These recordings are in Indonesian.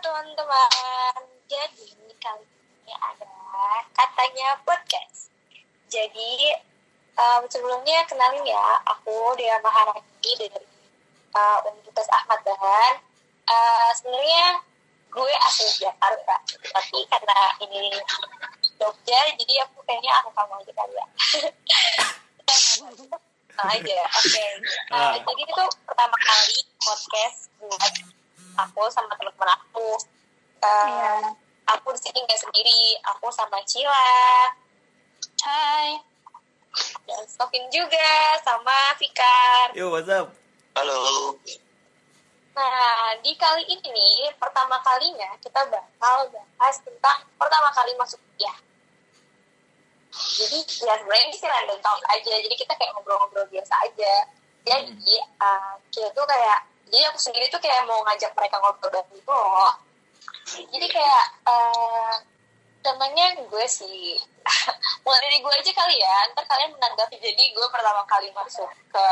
teman-teman. Jadi kali ini ada katanya podcast. Jadi um, sebelumnya kenalin ya, aku Dea Maharani dari uh, Universitas Ahmad Dahlan. Uh, Sebenarnya gue asli Jakarta, tapi karena ini Jogja, jadi aku kayaknya aku kamu aja kali ya. Aja, oke. Uh, Jadi itu pertama kali podcast buat aku sama teman-teman aku. Uh, Iya. Aku di sini nggak sendiri, aku sama Cila Hai. dan Sofin juga sama Fikar. Yo, what's up? Halo. Nah, di kali ini nih, pertama kalinya kita bakal bahas tentang pertama kali masuk kuliah. Jadi, ya sebenarnya ini sih random talk aja. Jadi kita kayak ngobrol-ngobrol biasa aja. Jadi, uh, kita tuh kayak, jadi aku sendiri tuh kayak mau ngajak mereka ngobrol dan gitu loh. Jadi kayak, uh, namanya gue sih, mulai dari gue aja kali ya. Ntar kalian menanggapi. Jadi gue pertama kali masuk ke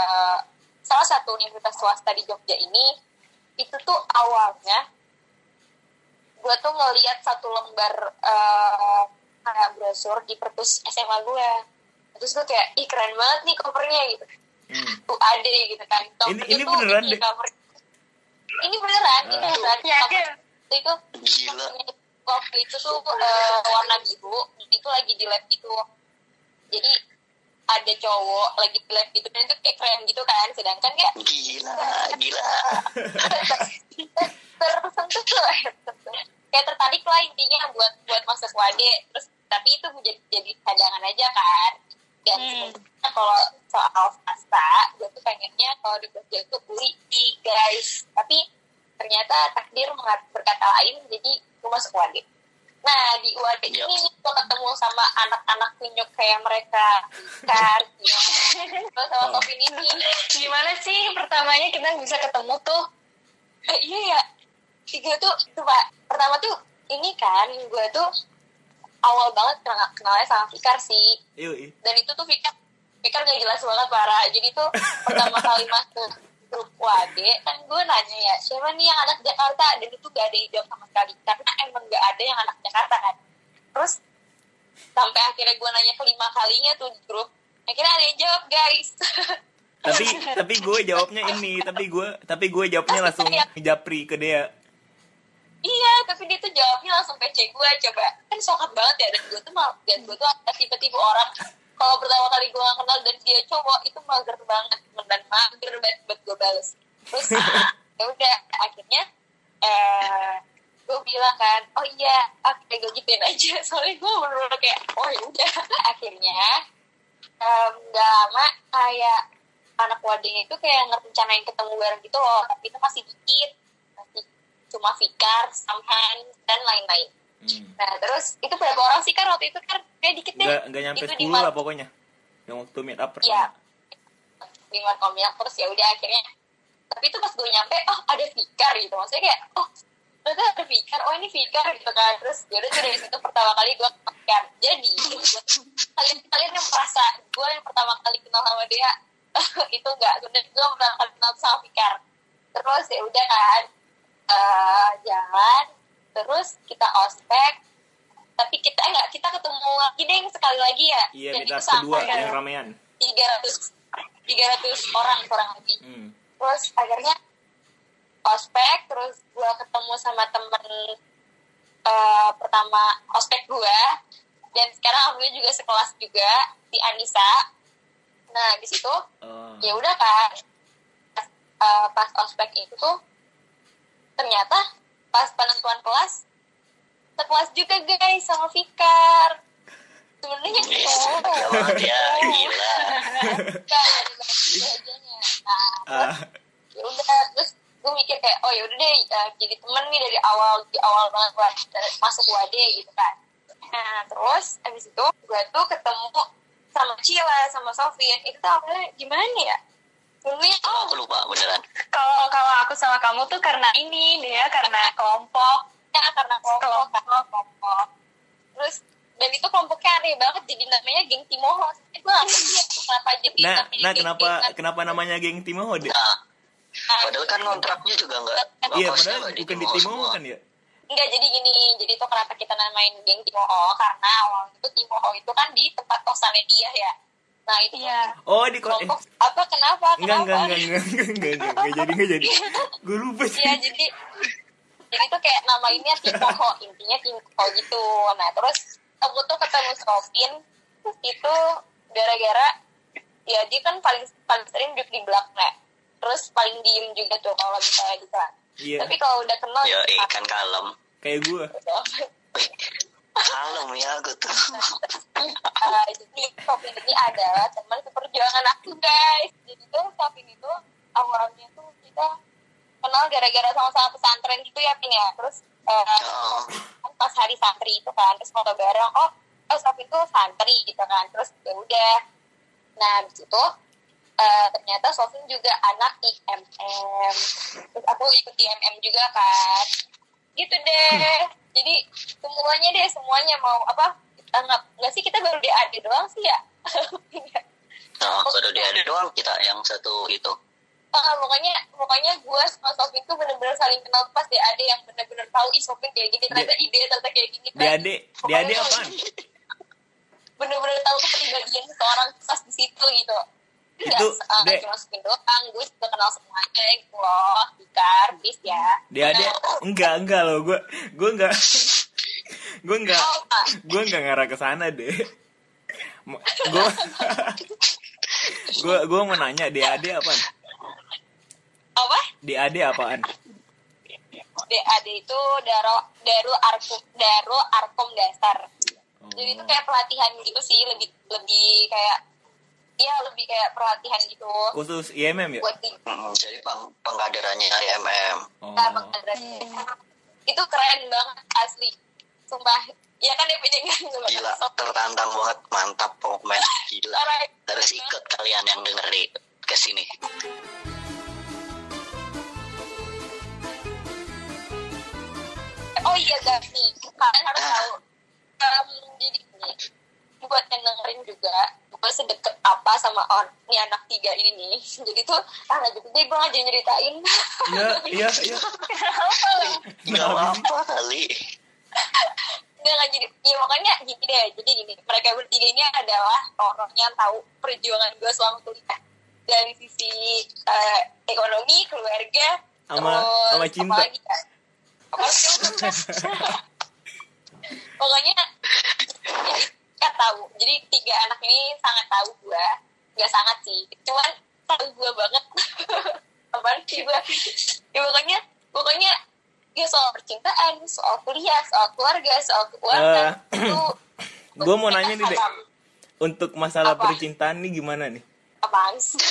salah satu universitas swasta di Jogja ini, itu tuh awalnya gue tuh ngeliat satu lembar eh, kayak brosur di perpus SMA gue terus gue kayak ih keren banget nih covernya gitu Hmm. tuh ada gitu kan ini tuh beneran ini deh. cover- ini beneran ini Ah. beneran Yakin? Cover itu Gila. waktu itu tuh eh, warna biru itu lagi di lab gitu jadi ada cowok lagi di lab gitu dan itu kayak keren gitu kan sedangkan kayak Gila, gila. tersentuh tuh kayak tertarik lah intinya buat buat masuk wade terus tapi itu jadi jadi cadangan aja kan dan Hmm. sebenarnya kalau soal swasta gue tuh pengennya kalau di Jogja itu UI guys. Tapi ternyata takdir berkata lain jadi gue masuk wade nah di UAD Yap. ini gue ketemu sama anak-anak kunyuk kayak mereka. Kan? Ya terus sama Oh. Sofin ini. Gimana sih? Pertamanya kita bisa ketemu tuh? Eh, iya ya tiga tuh pak pertama tuh ini kan gue tuh awal banget kenal kenalnya sama Fikar sih. Yoi. dan itu tuh Fikar Fikar gak jelas banget parah jadi tuh pertama kali masuk grup WAD kan gue nanya ya siapa nih yang anak Jakarta? Dan itu gak ada yang jawab sama sekali. Karena emang gak ada yang anak Jakarta kan. Terus sampai akhirnya gue nanya kelima kalinya tuh di grup akhirnya ada yang jawab guys. Tapi tapi gue jawabnya ini, tapi gue tapi gue jawabnya langsung japri ke dia. Iya, tapi dia tuh jawabnya langsung PC gue coba. Kan sokat banget ya, dan gue tuh mal, dan gue tuh tipe-tipe orang kalau pertama kali gue gak kenal dan dia cowok itu mager banget dan mager banget buat gue bales. Terus ya udah akhirnya eh gue bilang kan, oh iya, oke gue gituin aja. Soalnya gue bener-bener kayak, oh ya udah. Akhirnya em, nggak lama kayak anak wading itu kayak ngerencanain ketemu bareng gitu loh, tapi itu masih dikit, masih cuma Fikar, Samhan, dan lain-lain. Hmm. Nah terus itu berapa orang sih kan waktu itu kan kayak dikit deh. Enggak nyampe Itu di 10 Mar- lah pokoknya. Yang waktu meet up Iya. pertama. Di Markomia terus ya udah akhirnya. Tapi itu pas gue nyampe, oh ada Fikar gitu. Maksudnya kayak, oh ternyata ada Fikar, oh ini Fikar gitu kan. Terus ya udah tuh dari situ pertama kali gue kenal. Jadi kalian kalian yang merasa gue yang pertama kali kenal sama dia itu enggak, sebenarnya gue pertama kali kenal sama Fikar. Terus ya udah kan eh, jalan, terus kita ospek, tapi kita enggak kita ketemu lagi deh sekali lagi ya. Iya, Dan kita kedua yang ramean. 300 300 orang kurang lebih Hmm. terus akhirnya ospek terus gue ketemu sama temen eh, pertama ospek gue dan sekarang alhamdulillah juga sekelas juga di Anissa nah di situ Oh. ya udah kan pas, eh, pas ospek itu tuh ternyata pas penentuan kelas sekelas juga guys sama Fikar. Sebenarnya banget ya, gila. Nah, Ah, ya udah terus gue mikir kayak oh ya udah deh eh, jadi temen nih dari awal di awal banget gue masuk wade gitu kan. Nah terus abis itu gue tuh ketemu sama Cila sama Sofin. Itu tuh awalnya gimana ya dulunya Oh, aku lupa beneran. Kalau kalau aku sama kamu tuh karena ini dia karena kelompok. ya karena kelompok Kelompok. kelompok terus dan itu kelompoknya aneh banget jadi namanya geng Timoho ya kenapa jadi nah, namanya nah geng kenapa Timoho. kenapa namanya geng Timoho deh? Nah, Nah, padahal kan kontraknya juga enggak Iya, padahal bukan di Timoho Timoho kan ya? enggak jadi gini jadi itu kenapa kita namain geng Timoho karena awalnya itu Timoho itu kan di tempat kosannya dia ya nah itu Iya. Oh di kok eh, kelompok apa kenapa enggak kenapa enggak enggak enggak enggak enggak enggak jadi enggak jadi. Gue lupa sih. Iya jadi jadi tuh kayak namainnya Timoho intinya Timoho gitu nah terus aku tuh ketemu Sofin itu gara-gara ya dia kan paling paling sering duduk di belakang ya. terus paling diem juga tuh kalau misalnya gitu kan Iya. tapi kalau udah kenal gitu, ikan kalem. Kayak gue. Kalem ya aku tuh. Uh, jadi Sofin ini adalah teman seperjuangan aku guys. Jadi tuh Sofin itu awalnya tuh kita kenal gara-gara sama-sama pesantren gitu ya Pin ya. Terus uh, Oh, pas hari santri itu kan terus foto bareng oh oh Sofin tuh santri gitu kan. Terus ya udah. Nah di situ eh, ternyata Sofin juga anak IMM terus aku ikut IMM juga kan gitu deh jadi semuanya deh semuanya mau apa kita nggak sih kita baru DAD doang sih ya nah, baru dia ada doang kita yang satu itu. Ah, pokoknya pokoknya gue sama Sofin tuh bener-bener saling kenal pas DAD yang bener-bener tahu ih Sofin kayak gini ternyata ide ternyata kayak gini Di ade, di ade apaan? bener-bener tahu kepribadian seorang pas di situ gitu Itu, Nggak, uh, Dek. cuma Sofin doang gue juga kenal semuanya gitu loh Bikar, bis ya Di ade enggak enggak loh gue gue enggak gue enggak Oh, gue enggak ngarah ke sana deh. Gue gue gue mau nanya di ade apaan? apa? Di ade apaan? DAD itu Darul Darul Arkom Darul Arkom dasar Oh. jadi itu kayak pelatihan gitu sih lebih lebih kayak Iya lebih kayak pelatihan gitu Khusus IMM ya? buat di Hmm, jadi peng pengkaderannya IMM. Oh. Nah, pengadaan. itu keren banget asli sumpah ya kan dia punya Gila, tertantang banget, mantap pokoknya. Gila. Alright. Harus ikut kalian yang denger di ke sini. oh iya gak nih kalian harus tahu Em, jadi ini buat yang dengerin juga gue sedekat apa sama on ini anak tiga ini nih jadi tuh ah lanjut deh gue ngajak nyeritain Iya, iya, iya. Gak apa kali. Nggak, nggak jadi ya makanya gini deh jadi gini mereka bertiga ini adalah orang yang tahu perjuangan gue selama kuliah dari sisi eh, ekonomi keluarga Sama- sama cinta. apa lagi ya? Cinta? pokoknya jadi kan tahu jadi tiga anak ini sangat tahu gue nggak sangat sih cuman tahu gue banget apaan sih gue ya pokoknya pokoknya ya soal percintaan soal kuliah soal keluarga soal keuangan Eh, itu Gua mau nanya nih, Dek. Apa? Untuk masalah Apa? percintaan nih gimana nih? apaan sih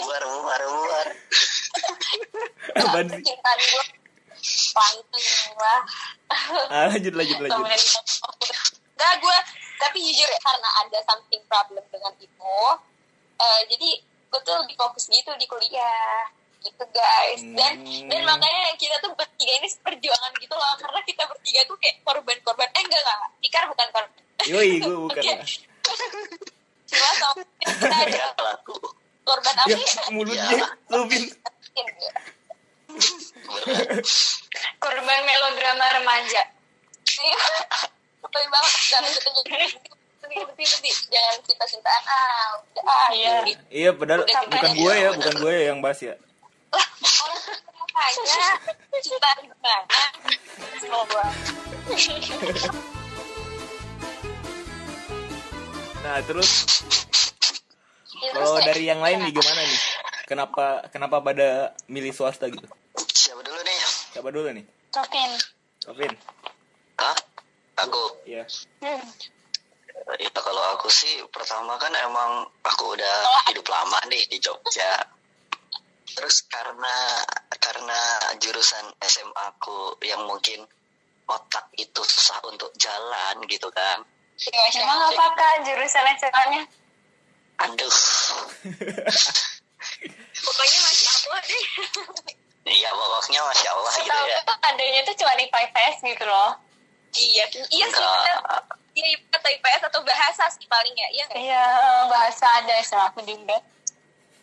Buar, buar, buar. Percintaan gue langsung lah Ah, lanjut, lanjut, lanjut. Enggak gue tapi jujur ya, karena ada something problem dengan itu eh, jadi gue tuh lebih fokus gitu di kuliah gitu guys dan Hmm. dan makanya kita tuh bertiga ini perjuangan gitu loh karena kita bertiga tuh kayak korban-korban eh enggak enggak Tikar bukan korban Yoi, gue bukan lah. cuma sama kita ada Ya, korban apa Ya, ya? mulutnya, Lupin. Korban melodrama remaja. Betul banget jangan kita jadi jangan kita cintaan ah udah ah Iya. Jadi, Iya, padahal Udah, bukan gue ya, bukan gue ya yang bahas ya. lah orang makanya cinta gimana coba Nah, terus Ya, kalau dari yang lain nih gimana nih? Kenapa kenapa pada milih swasta gitu? Siapa dulu nih? Sofin. Kevin. Hah? Aku. Iya. Hmm. Ya kalau aku sih pertama kan emang aku udah hidup lama nih di Jogja. Terus karena karena jurusan SMA aku yang mungkin otak itu susah untuk jalan gitu kan. Emang apakah jurusan SMA-nya? Aduh. pokoknya masih apa deh Iya pokoknya masya Allah gitu Setahu ya. tuh adanya tuh cuma IPA IPS gitu loh. iya iya sih Enggak. benar iya iya, atau IPS atau bahasa sih paling ya iya nggak? Iya, bahasa ada sama aku juga.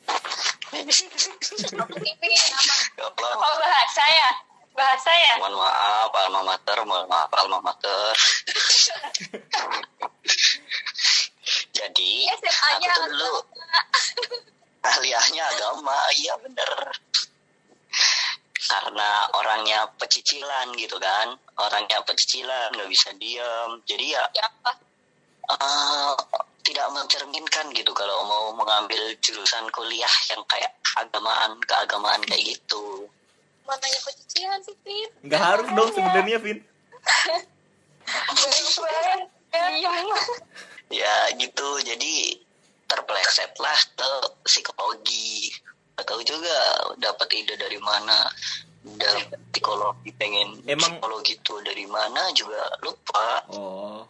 Aku ini apa? Ya Allah. Oh bahasa ya? Bahasa ya? Mohon maaf, alma mater, mohon maaf, alma mater. Jadi, SMA-nya aku tuh dulu kuliahnya agama, iya bener. Karena orangnya pecicilan gitu kan, orangnya pecicilan, nggak bisa diam. Jadi ya siapa? eh, tidak mencerminkan gitu kalau mau mengambil jurusan kuliah yang kayak agamaan, keagamaan kayak gitu. Mananya pecicilan sih, Pin? Nggak harus dong sebenarnya Vin. Iya. ya gitu jadi terpleset lah ke psikologi Gak tahu juga dapat ide dari mana dan psikologi pengen Emang- psikologi itu dari mana juga lupa Oh.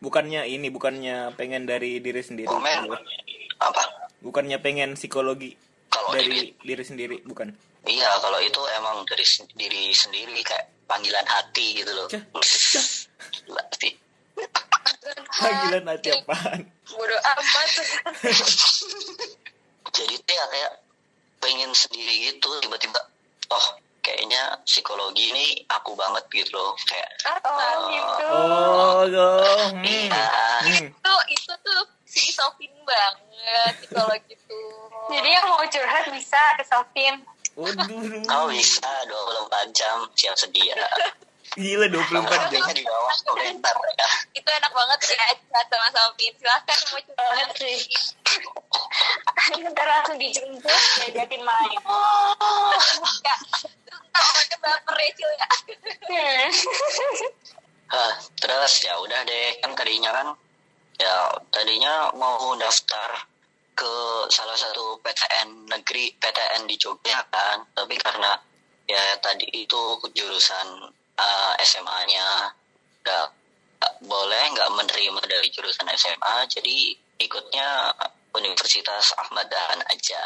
Bukannya ini, bukannya pengen dari diri sendiri. komen apa Bukannya pengen psikologi kalau dari diri sendiri, bukan? iya kalau itu emang dari diri sendiri kayak panggilan hati gitu loh Cah, Gila sih Panggilan hati apaan? Bodoh amat. jadi ya kayak pengen sendiri gitu tiba-tiba oh kayaknya psikologi ini aku banget gitu loh kayak Oh gitu. Oh, oh. Hmm. iya Hmm. itu itu tuh si Sofin banget psikologi tuh. Jadi yang mau curhat bisa ke Sofin. Waduh. Kau bisa 24 jam siap sedia. Gila 24 jam. Di bawah komentar ya. itu enak banget ya sama Sofin. Silahkan yang mau curhat. Sih. Ntar langsung dijemput, diajakin main. Orangnya baper Cil ya. Hah, terus ya udah deh kan tadinya kan ya tadinya mau daftar ke salah satu PTN negeri PTN di Jogja kan tapi karena ya tadi itu jurusan eh, SMA-nya nggak nggak boleh nggak menerima dari jurusan SMA jadi ikutnya Universitas Ahmad Dahlan aja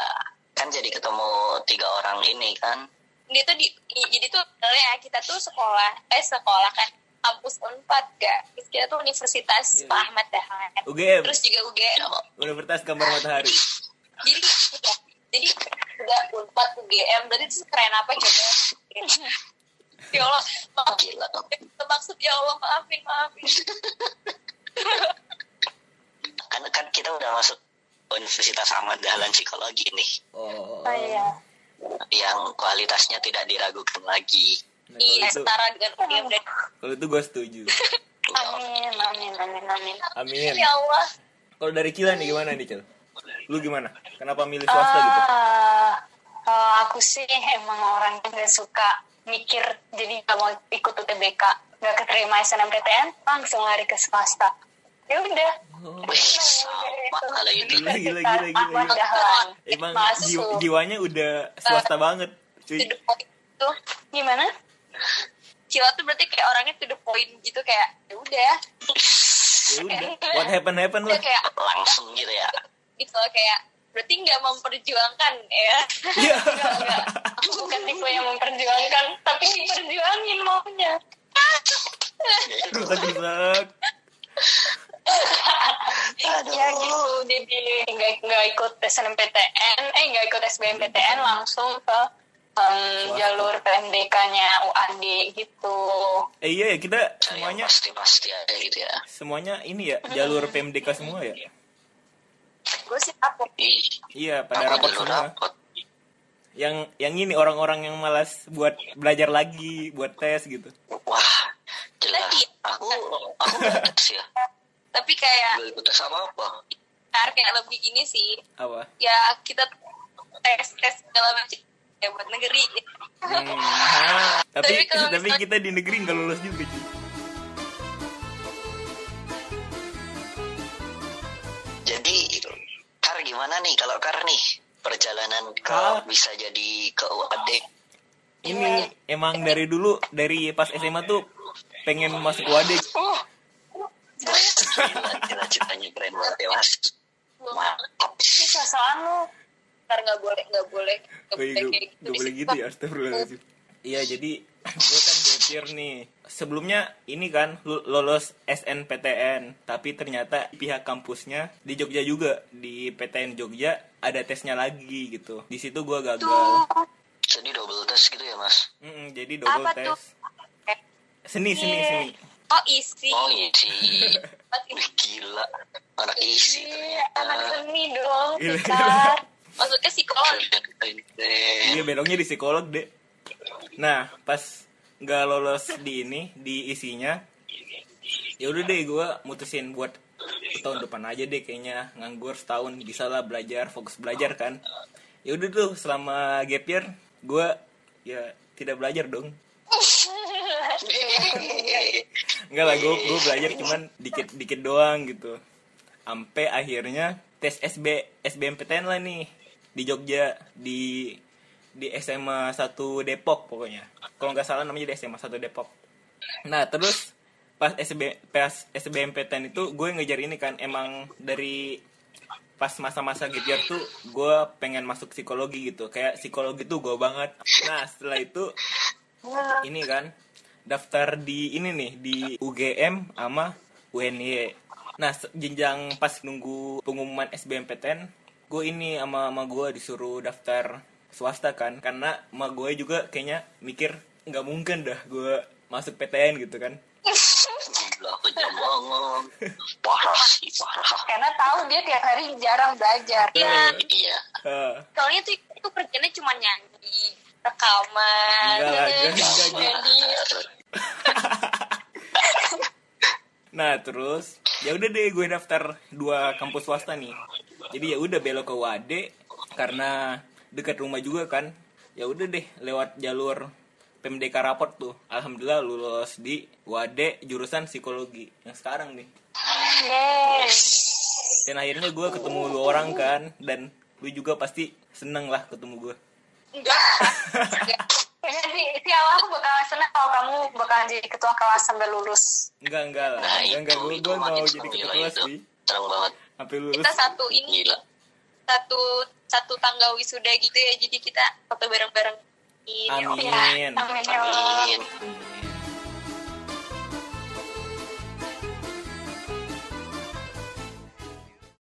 kan jadi ketemu tiga orang ini kan Dia tuh di, jadi tuh sebenarnya kita tuh sekolah, eh sekolah kan kampus Unpad gak? Terus kita tuh Universitas Iya. Pak Ahmad Dahlan. UGM, Terus juga UGM. Universitas Gambar Matahari. Jadi ya, jadi udah Unpad UGM berarti itu keren apa coba? ya Allah, maaf, maksud ya Allah maafin maafin. kan kan kita udah masuk Universitas Ahmad Dahlan Psikologi nih Oh. Oh iya. yang kualitasnya tidak diragukan lagi Nah, Iya, itu, setara dengan UGM dan kalau itu gue setuju. Amin, amin, amin, amin. Amin. ya Allah. Kalau dari Cila nih gimana nih, Cil? Lu gimana? Kenapa milih swasta gitu? Ah, kalau aku sih emang orang yang gak suka mikir, jadi gak mau ikut UTBK, gak keterima SNMPTN, langsung lari ke swasta. Ya udah. Sama itu gila, gila, Ahmad gila. Dahlan. Emang jiw- jiwanya udah swasta banget, cuy. tuh. Gimana? Cila tuh berarti kayak orangnya to the point gitu kayak ya udah Ya udah, what happen happen lah. kayak langsung gitu ya gitu loh kayak berarti nggak memperjuangkan ya Iya. Aku bukan tipe yang memperjuangkan, tapi diperjuangin maunya. Rusak-rusak. aduh Ya gitu, jadi nggak nggak ikut SNMPTN, eh nggak ikut SBMPTN langsung ke em, jalur PMDK-nya UAD gitu. Eh iya ya, kita semuanya semuanya pasti pasti ada gitu ya semuanya ini ya, jalur PMDK semua ya. gue sih takut Iya, pada rapot semua. rapot Yang yang ini orang-orang yang malas buat belajar lagi, buat tes gitu. wah jelas aku aku nggak tes ya tapi kayak Gak ikut tes apa apa ntar kayak lebih gini sih Apa? ya kita tes tes segala macam ya buat negeri Hmm, ha. tapi Tapi kalau tapi misalnya- kita di negeri nggak lulus juga cuy. jadi Kar gimana nih kalau Kar nih perjalanan ke Ah. bisa jadi ke UAD Ini emang dari dulu dari pas SMA tuh pengen masuk UAD. gila ceritanya keren banget ya mas mantap Ini sosokan lu. ntar nggak boleh nggak boleh nggak Wih, boleh kayak gitu boleh gitu ya, astagfirullahaladzim. Iya, jadi gue kan gap year nih sebelumnya ini kan lolos SNPTN tapi ternyata pihak kampusnya di Jogja juga di PTN Jogja ada tesnya lagi gitu di situ gue gagal Jadi double test gitu ya mas? Mm-mm, jadi double Apa tes tuh? seni seni seni Oh isi. Oh sih. Isi. Gila. Anak isi Iya, anak seni dong, Gila. Maksudnya psikolog. Iya beloknya di psikolog deh. Nah pas nggak lolos di ini di isinya, ya udah deh gue mutusin buat tahun depan aja deh kayaknya nganggur setahun bisa lah belajar fokus belajar kan. Ya udah tuh selama gap year gue ya tidak belajar dong. Enggak lah gue gue belajar cuman dikit dikit doang gitu. Sampai akhirnya tes SB SBMPTN lah nih di Jogja di di SMA 1 Depok pokoknya. Kalau nggak salah namanya di SMA 1 Depok. Nah, terus pas SB pas SBMPTN itu gue ngejar ini kan emang dari pas masa-masa year tuh gue pengen masuk psikologi gitu kayak psikologi tuh gue banget nah setelah itu ini kan daftar di ini nih di UGM sama UNY nah jenjang pas nunggu pengumuman SBMPTN gue ini sama sama gue disuruh daftar swasta kan karena sama gue juga kayaknya mikir nggak mungkin dah gue masuk PTN gitu kan Gila kejam banget. Parah sih, parah. Karena tahu dia tiap hari jarang belajar. Iya. Iya. Soalnya tuh itu kerjanya cuma nyanyi, rekaman, Enggak lah, enggak, enggak, enggak. edit. Nah terus ya udah deh gue daftar dua kampus swasta nih. Jadi ya udah belok ke Wade karena dekat rumah juga kan. Ya udah deh lewat jalur PMDK raport tuh. Alhamdulillah lulus di Wade jurusan psikologi yang sekarang nih. Dan akhirnya gue ketemu dua orang kan dan lu juga pasti seneng lah ketemu gue. Enggak. Kayaknya si, awal aku bakal senang kalau kamu bakalan jadi ketua kelas sampai lulus. Enggak enggak lah, Nah, enggak enggak gue gue mau jadi ketua kelas sih. Terang banget. Sampai lulus. Kita satu ini, Gila. satu satu tangga wisuda gitu ya. Jadi kita foto bareng-bareng. Ini. Amin. Amin ya Allah. Amin.